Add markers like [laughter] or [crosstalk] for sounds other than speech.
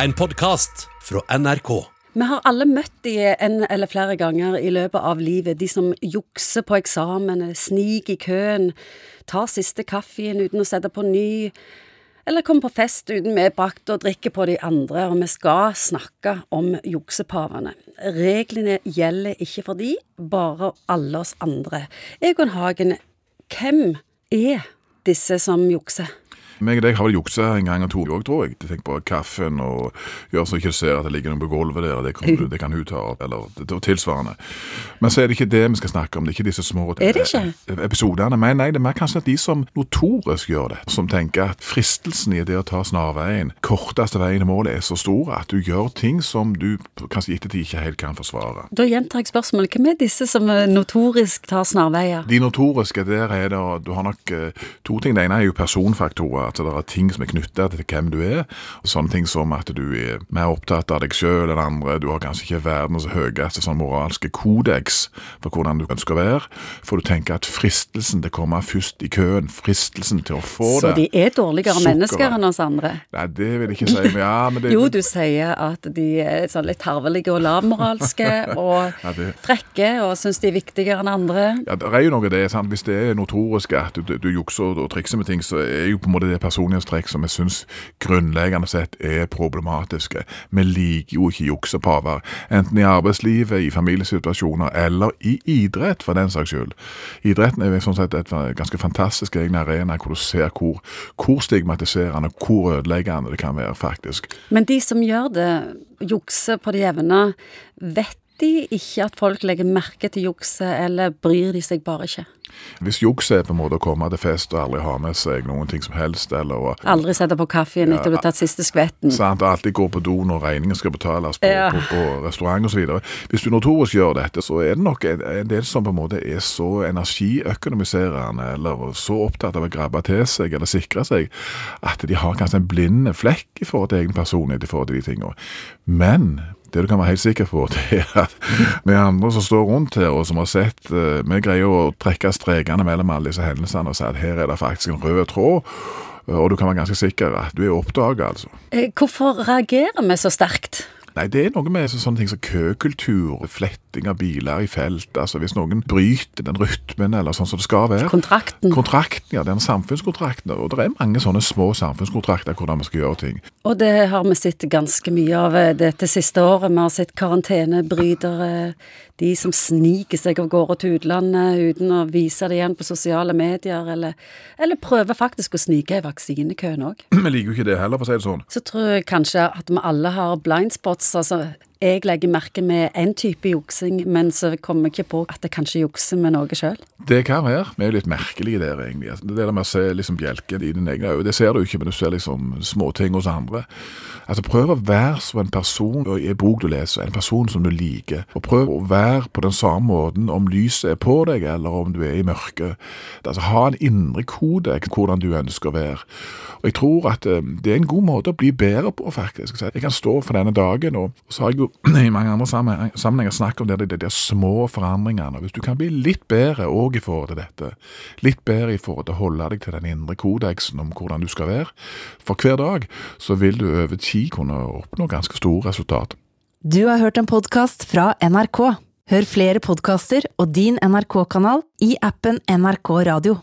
En podkast fra NRK. Vi har alle møtt de en eller flere ganger i løpet av livet. De som jukser på eksamen, sniker i køen, tar siste kaffen uten å sette på ny, eller kommer på fest uten medbrakt og drikker på de andre. Og vi skal snakke om juksepavene. Reglene gjelder ikke for de, bare alle oss andre. Egon Hagen, hvem er disse som jukser? Meg og deg har vel juksa en gang og to òg, tror jeg. Tenk på kaffen og gjør så ikke du ser at det ligger noe på gulvet der, det kan, det kan hun ta opp, eller det, det, tilsvarende. Men så er det ikke det vi skal snakke om, det er ikke disse små Er det ikke? episodene. Men nei, det er mer kanskje at de som notorisk gjør det, som tenker at fristelsen i det å ta snarveien, korteste veien til målet, er så stor at du gjør ting som du kanskje i ettertid ikke helt kan forsvare. Da gjentar jeg spørsmålet. Hvem er disse som notorisk tar snarveier? De notoriske, der er det Du har nok eh, to ting. Det ene er jo personfaktorer. At det er ting som er knytta til hvem du er. Og sånne ting som at du er mer opptatt av deg sjøl enn andre. Du har kanskje ikke verdens høyeste sånn moralske kodeks for hvordan du ønsker å være. For du tenker at fristelsen til å komme først i køen, fristelsen til å få Så det de er dårligere Sukkeret. mennesker enn oss andre? Nei, det vil jeg ikke si. Men ja, men det, [laughs] Jo, du sier at de er sånn litt tarvelige og lavmoralske [laughs] og Ja, det- frekke og syns de er viktigere enn andre. Ja, det er jo noe det, sant? Hvis det er notorisk at du, du, du jukser og trikser med ting, så er jo på en måte det personlighetstrekk som jeg syns grunnleggende sett er problematiske. Vi liker jo ikke juksepaver, enten i arbeidslivet, i familiesituasjoner eller i idrett, for den saks skyld. Idretten er jo sånn sett et ganske fantastisk egen arena hvor du ser hvor, hvor stigmatiserende, hvor ødeleggende det kan være, faktisk. Men de som gjør det, jukser på det jevne, vet de ikke at folk legger merke til jukset, eller bryr de seg bare ikke? Hvis juks er på en måte å komme til fest og aldri ha med seg noen ting som helst, eller Aldri sette på kaffen etter du har tatt siste skvetten. Sant, alltid går på do når regningen skal betales på, Ja. på, på restaurant osv. Hvis du notorisk gjør dette, så er det nok en, en del som på en måte er så energiøkonomiserende eller så opptatt av å grabbe til seg eller sikre seg, at de har kanskje en blind flekk i forhold til egen personlighet i forhold til de tingene. Men det du kan være helt sikker på, [laughs] det er at vi andre som står rundt her og som har sett eh, Vi greier å trekke strekene mellom alle disse hendelsene og si at her er det faktisk en rød tråd. Og du kan være ganske sikker at du er oppdaga, altså. Eh, Hvorfor reagerer vi så sterkt? Nei, det er noe med sånne ting som køkultur, fletting av biler i felt. Altså hvis noen bryter den rytmen eller sånn som det skal være. Kontrakten. Kontrakten, ja, den samfunnskontrakten. Og det er mange sånne små samfunnskontrakter hvordan vi skal gjøre ting. Og det har vi sett ganske mye av eh, dette siste året. Vi har sett karantenebrytere, de som sniker seg av gårde til utlandet uten å vise det igjen på sosiale medier, eller, eller prøver faktisk å snike i vaksinekøen òg. [clears throat] Vi liker jo ikke det heller, for å si det sånn. Så tror jeg kanskje at vi alle har blindspots. Altså, jeg legger merke med én type juksing, men så kommer jeg ikke på at jeg kanskje jukser med noe sjøl. Det kan være. Vi er jo litt merkelige der, egentlig. Altså, Det der med å se liksom bjelken i dine egne øyne, det ser du ikke, men du ser liksom småting hos andre. Altså, prøv å være som en person i en bok du leser, en person som du liker. Og prøv å være på den samme måten om lyset er på deg, eller om du er i mørket. Altså, ha en indre kode hvordan du ønsker å være. Og jeg tror at eh, det er en god måte å bli bedre på, faktisk. Jeg kan stå for denne dagen, og så har jeg jo [clears throat] i mange andre sammenhenger snakker om det, det, det små forandringene. Hvis du kan bli litt bedre òg i forhold til dette, litt bedre i forhold til å holde deg til den indre kodeksen om hvordan du skal være, for hver dag, så vil du over tid kunne oppnå ganske store resultater. Du har hørt en podkast fra NRK. Hør flere podkaster og din NRK-kanal i appen NRK Radio.